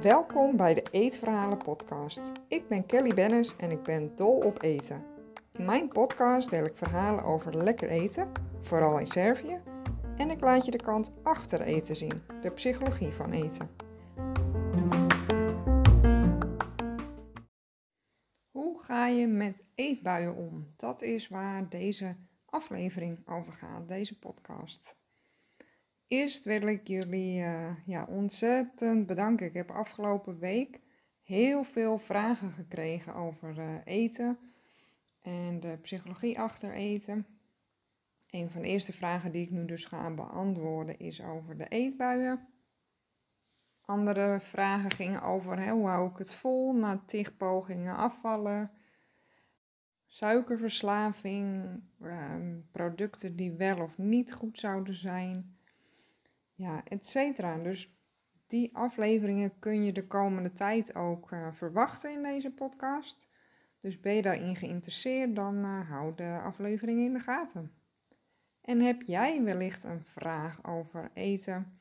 Welkom bij de Eetverhalen podcast. Ik ben Kelly Bennis en ik ben dol op eten. In mijn podcast deel ik verhalen over lekker eten, vooral in Servië, en ik laat je de kant achter eten zien, de psychologie van eten. Hoe ga je met eetbuien om? Dat is waar deze aflevering over gaat, deze podcast. Eerst wil ik jullie uh, ja, ontzettend bedanken. Ik heb afgelopen week heel veel vragen gekregen over uh, eten en de psychologie achter eten. Een van de eerste vragen die ik nu dus ga beantwoorden is over de eetbuien. Andere vragen gingen over hoe hou ik het vol na tig pogingen afvallen. Suikerverslaving, ehm, producten die wel of niet goed zouden zijn. Ja, et cetera. Dus die afleveringen kun je de komende tijd ook uh, verwachten in deze podcast. Dus ben je daarin geïnteresseerd, dan uh, hou de aflevering in de gaten. En heb jij wellicht een vraag over eten,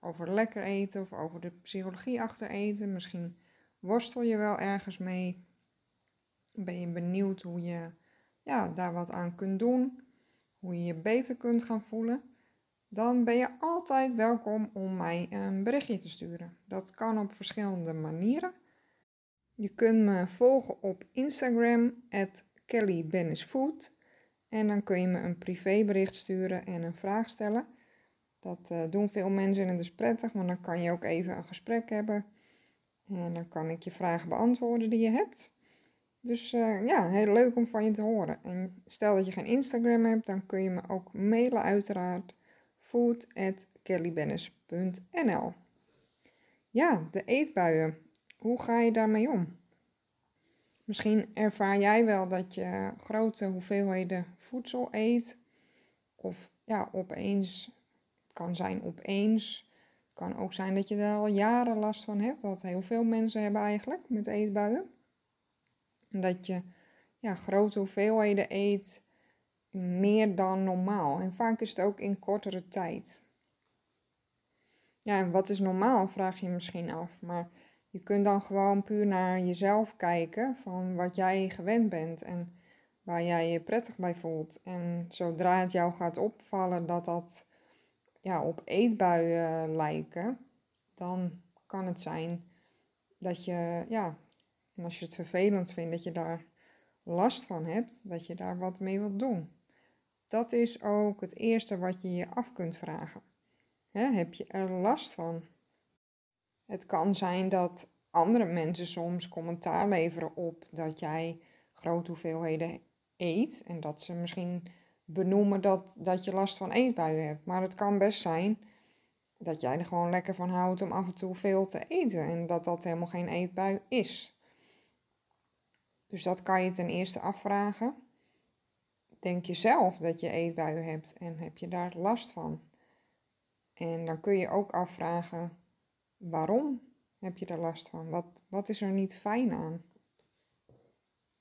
over lekker eten of over de psychologie achter eten? Misschien worstel je wel ergens mee. Ben je benieuwd hoe je ja, daar wat aan kunt doen, hoe je je beter kunt gaan voelen? Dan ben je altijd welkom om mij een berichtje te sturen. Dat kan op verschillende manieren. Je kunt me volgen op Instagram, kellybennisfood. En dan kun je me een privébericht sturen en een vraag stellen. Dat uh, doen veel mensen en het is prettig, want dan kan je ook even een gesprek hebben. En dan kan ik je vragen beantwoorden die je hebt. Dus uh, ja, heel leuk om van je te horen. En stel dat je geen Instagram hebt, dan kun je me ook mailen uiteraard. food.kellybennis.nl Ja, de eetbuien. Hoe ga je daarmee om? Misschien ervaar jij wel dat je grote hoeveelheden voedsel eet. Of ja, opeens. Het kan zijn opeens. Het kan ook zijn dat je er al jaren last van hebt. Wat heel veel mensen hebben eigenlijk met eetbuien. Dat je ja, grote hoeveelheden eet. Meer dan normaal. En vaak is het ook in kortere tijd. Ja, en wat is normaal, vraag je misschien af. Maar je kunt dan gewoon puur naar jezelf kijken van wat jij gewend bent en waar jij je prettig bij voelt. En zodra het jou gaat opvallen dat dat ja, op eetbuien lijken, dan kan het zijn dat je, ja, en als je het vervelend vindt, dat je daar last van hebt, dat je daar wat mee wilt doen. Dat is ook het eerste wat je je af kunt vragen. heb je er last van? Het kan zijn dat andere mensen soms commentaar leveren op dat jij grote hoeveelheden eet. En dat ze misschien benoemen dat, dat je last van eetbuien hebt. Maar het kan best zijn dat jij er gewoon lekker van houdt om af en toe veel te eten. En dat dat helemaal geen eetbui is. Dus dat kan je ten eerste afvragen. Denk je zelf dat je eetbuien hebt en heb je daar last van? En dan kun je ook afvragen waarom heb je er last van? Wat, wat is er niet fijn aan?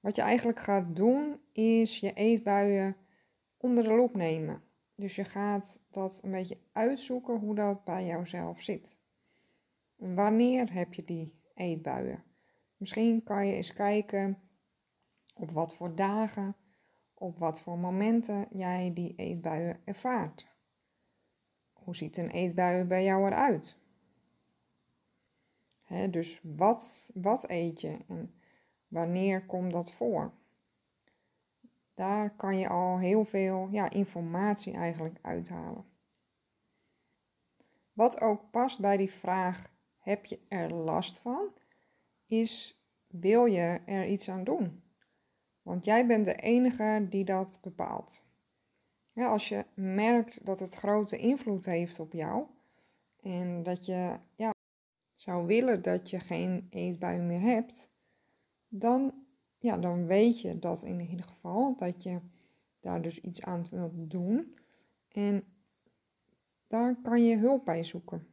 Wat je eigenlijk gaat doen, is je eetbuien onder de loep nemen. Dus je gaat dat een beetje uitzoeken hoe dat bij jouzelf zit. Wanneer heb je die eetbuien? Misschien kan je eens kijken op wat voor dagen, op wat voor momenten jij die eetbuien ervaart. Hoe ziet een eetbui bij jou eruit? dus wat, wat eet je en wanneer komt dat voor? Daar kan je al heel veel ja, informatie eigenlijk uithalen. Wat ook past bij die vraag: heb je er last van? Is wil je er iets aan doen? Want jij bent de enige die dat bepaalt. Ja, als je merkt dat het grote invloed heeft op jou en dat je ja, zou willen dat je geen eetbuien meer hebt, dan, ja, dan weet je dat in ieder geval, dat je daar dus iets aan wilt doen. En daar kan je hulp bij zoeken.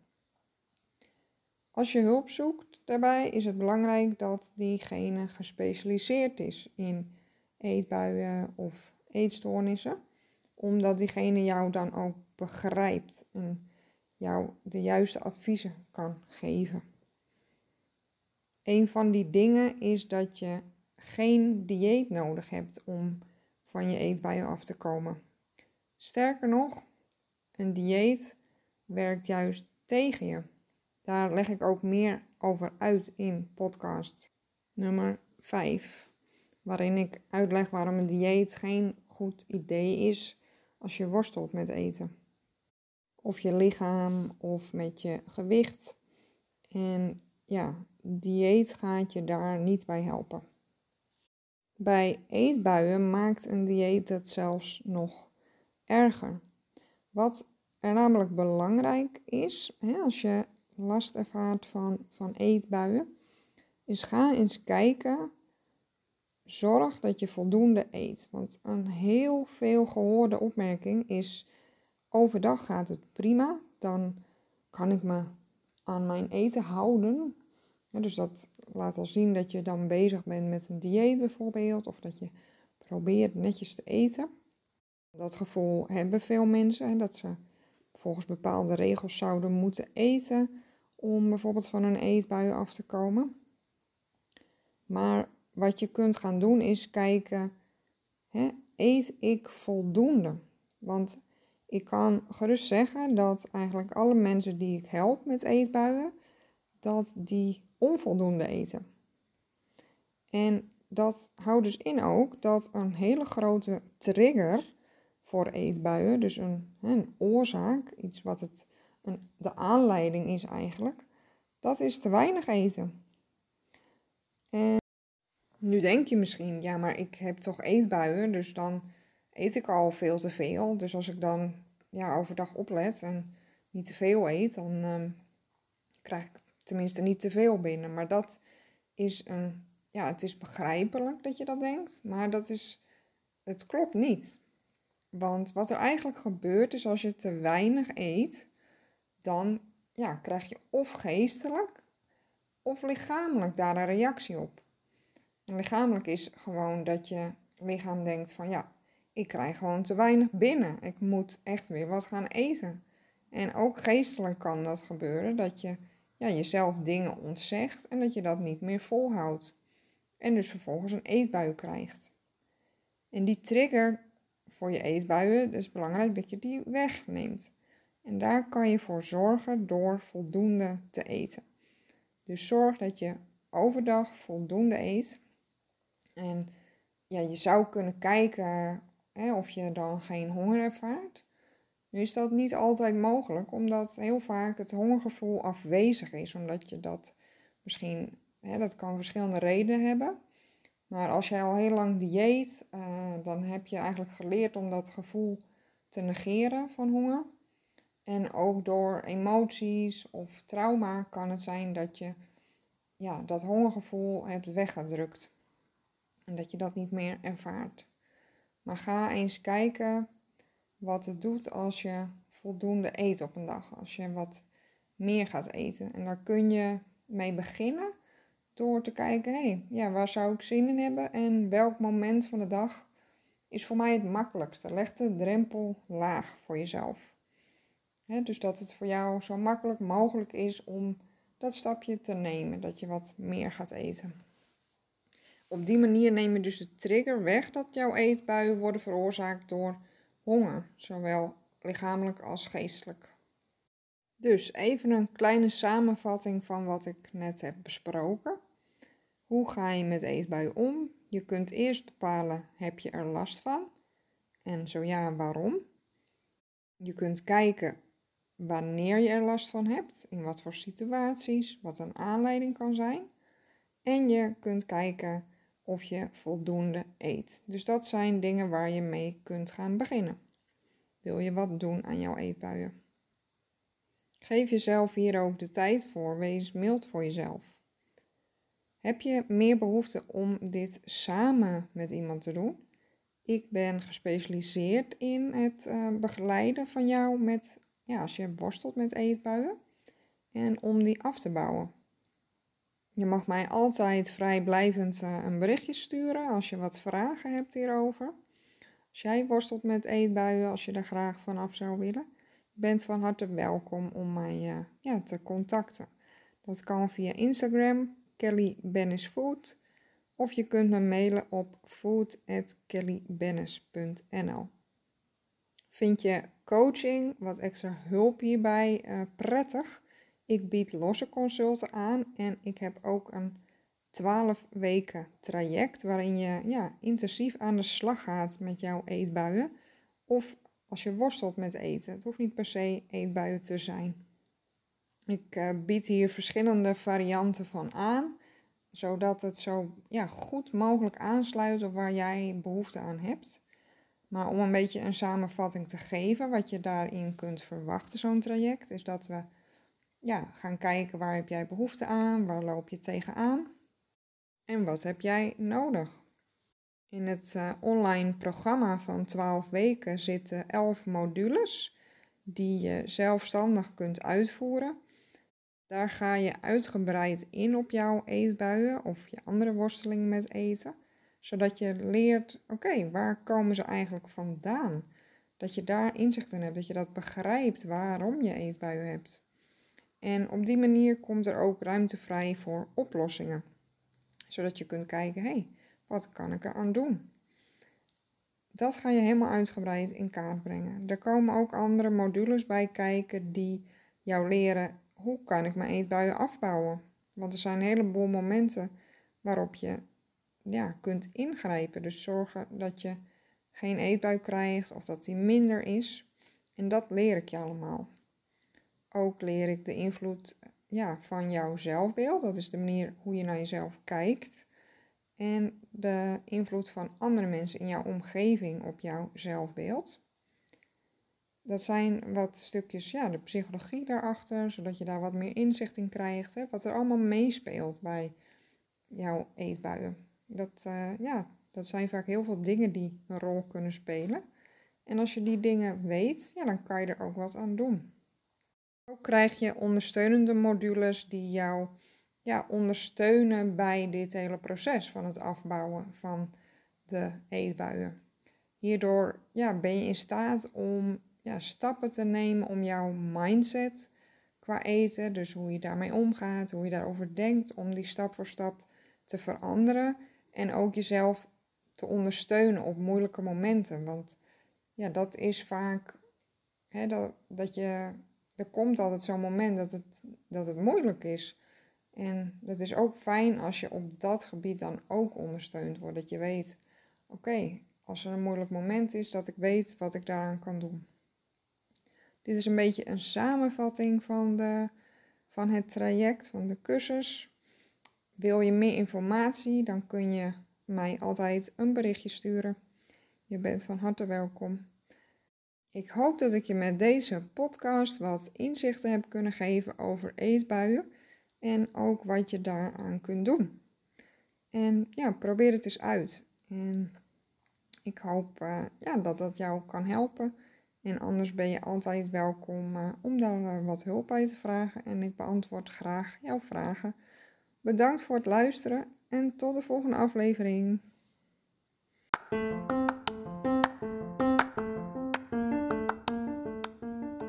Als je hulp zoekt daarbij, is het belangrijk dat diegene gespecialiseerd is in eetbuien of eetstoornissen, omdat diegene jou dan ook begrijpt en jou de juiste adviezen kan geven. Een van die dingen is dat je geen dieet nodig hebt om van je eetbuien af te komen. Sterker nog, een dieet werkt juist tegen je. Daar leg ik ook meer over uit in podcast nummer 5, waarin ik uitleg waarom een dieet geen goed idee is als je worstelt met eten. Of je lichaam of met je gewicht. En ja, dieet gaat je daar niet bij helpen. Bij eetbuien maakt een dieet het zelfs nog erger. Wat er namelijk belangrijk is, hè, als je last ervaart van, van eetbuien, is ga eens kijken. Zorg dat je voldoende eet. Want een heel veel gehoorde opmerking is: overdag gaat het prima, dan kan ik me aan mijn eten houden. dus dat laat al zien dat je dan bezig bent met een dieet bijvoorbeeld, of dat je probeert netjes te eten. Dat gevoel hebben veel mensen, dat ze volgens bepaalde regels zouden moeten eten om bijvoorbeeld van een eetbui af te komen. Maar wat je kunt gaan doen is kijken, hè, eet ik voldoende? Want ik kan gerust zeggen dat eigenlijk alle mensen die ik help met eetbuien, dat die onvoldoende eten. En dat houdt dus in ook dat een hele grote trigger voor eetbuien, dus een, oorzaak, iets wat het, een, de aanleiding is eigenlijk, dat is te weinig eten. En nu denk je misschien, ja, maar ik heb toch eetbuien, dus dan eet ik al veel te veel. Dus als ik dan ja, overdag oplet en niet te veel eet, dan um, krijg ik tenminste niet te veel binnen. Maar dat is een, ja, het is begrijpelijk dat je dat denkt, maar dat is, het klopt niet. Want wat er eigenlijk gebeurt is als je te weinig eet, dan ja, krijg je of geestelijk of lichamelijk daar een reactie op. Lichamelijk is gewoon dat je lichaam denkt van ja, ik krijg gewoon te weinig binnen. Ik moet echt weer wat gaan eten. En ook geestelijk kan dat gebeuren, dat je ja, jezelf dingen ontzegt en dat je dat niet meer volhoudt. En dus vervolgens een eetbui krijgt. En die trigger voor je eetbuien, is belangrijk dat je die wegneemt. En daar kan je voor zorgen door voldoende te eten. Dus zorg dat je overdag voldoende eet. En ja, je zou kunnen kijken hè, of je dan geen honger ervaart. Nu is dat niet altijd mogelijk, omdat heel vaak het hongergevoel afwezig is. Omdat je dat misschien, hè, dat kan verschillende redenen hebben. Maar als jij al heel lang dieet, uh, dan heb je eigenlijk geleerd om dat gevoel te negeren van honger. En ook door emoties of trauma kan het zijn dat je ja, dat hongergevoel hebt weggedrukt. En dat je dat niet meer ervaart. Maar ga eens kijken wat het doet als je voldoende eet op een dag. Als je wat meer gaat eten. En daar kun je mee beginnen door te kijken, hé, hey, ja, waar zou ik zin in hebben en welk moment van de dag is voor mij het makkelijkste. Leg de drempel laag voor jezelf. dus dat het voor jou zo makkelijk mogelijk is om dat stapje te nemen, dat je wat meer gaat eten. Op die manier neem je dus de trigger weg dat jouw eetbuien worden veroorzaakt door honger, zowel lichamelijk als geestelijk. Dus even een kleine samenvatting van wat ik net heb besproken. Hoe ga je met eetbuien om? Je kunt eerst bepalen, heb je er last van? En zo ja, waarom? Je kunt kijken wanneer je er last van hebt, in wat voor situaties, wat een aanleiding kan zijn. En je kunt kijken of je voldoende eet. Dus dat zijn dingen waar je mee kunt gaan beginnen. Wil je wat doen aan jouw eetbuien? Geef jezelf hier ook de tijd voor. Wees mild voor jezelf. Heb je meer behoefte om dit samen met iemand te doen? Ik ben gespecialiseerd in het uh, begeleiden van jou met, ja, als je worstelt met eetbuien en om die af te bouwen. Je mag mij altijd vrijblijvend uh, een berichtje sturen als je wat vragen hebt hierover. Als jij worstelt met eetbuien, als je er graag van af zou willen. bent van harte welkom om mij uh, ja, te contacten. Dat kan via Instagram, Kelly Bennis Food, of je kunt me mailen op food.kellybennis.nl. Vind je coaching, wat extra hulp hierbij, uh, prettig? Ik bied losse consulten aan en ik heb ook een 12 weken traject waarin je ja, intensief aan de slag gaat met jouw eetbuien. Of als je worstelt met eten. Het hoeft niet per se eetbuien te zijn. Ik uh, bied hier verschillende varianten van aan, zodat het zo ja, goed mogelijk aansluit op waar jij behoefte aan hebt. Maar om een beetje een samenvatting te geven, wat je daarin kunt verwachten, zo'n traject, is dat we ja, gaan kijken waar heb jij behoefte aan, waar loop je tegenaan en wat heb jij nodig. In het uh, online programma van 12 weken zitten 11 modules die je zelfstandig kunt uitvoeren. Daar ga je uitgebreid in op jouw eetbuien of je andere worstelingen met eten, zodat je leert, oké, waar komen ze eigenlijk vandaan? Dat je daar inzicht in hebt, dat je dat begrijpt waarom je eetbuien hebt. En op die manier komt er ook ruimte vrij voor oplossingen, zodat je kunt kijken, hé, hey, wat kan ik eraan doen? Dat ga je helemaal uitgebreid in kaart brengen. Er komen ook andere modules bij kijken die jou leren hoe kan ik mijn eetbuien afbouwen. Want er zijn een heleboel momenten waarop je ja, kunt ingrijpen. Dus zorgen dat je geen eetbui krijgt of dat die minder is. En dat leer ik je allemaal. Ook leer ik de invloed ja, van jouw zelfbeeld. Dat is de manier hoe je naar jezelf kijkt en de invloed van andere mensen in jouw omgeving op jouw zelfbeeld. Dat zijn wat stukjes, ja, de psychologie daarachter, zodat je daar wat meer inzicht in krijgt, hè, wat er allemaal meespeelt bij jouw eetbuien. Dat, uh, ja, dat zijn vaak heel veel dingen die een rol kunnen spelen. En als je die dingen weet, ja, dan kan je er ook wat aan doen. Ook krijg je ondersteunende modules die jou ja, ondersteunen bij dit hele proces van het afbouwen van de eetbuien. Hierdoor ja, ben je in staat om ja, stappen te nemen om jouw mindset qua eten, dus hoe je daarmee omgaat, hoe je daarover denkt, om die stap voor stap te veranderen en ook jezelf te ondersteunen op moeilijke momenten. Want ja, dat is vaak hè, dat, dat je. Er komt altijd zo'n moment dat het, dat het moeilijk is. En het is ook fijn als je op dat gebied dan ook ondersteund wordt. Dat je weet, oké, als er een moeilijk moment is, dat ik weet wat ik daaraan kan doen. Dit is een beetje een samenvatting van, de, van het traject, van de cursus. Wil je meer informatie, dan kun je mij altijd een berichtje sturen. Je bent van harte welkom. Ik hoop dat ik je met deze podcast wat inzichten heb kunnen geven over eetbuien en ook wat je daaraan kunt doen. En ja, probeer het eens uit. En ik hoop uh, ja, dat dat jou kan helpen. En anders ben je altijd welkom uh, om daar uh, wat hulp bij te vragen. En ik beantwoord graag jouw vragen. Bedankt voor het luisteren en tot de volgende aflevering.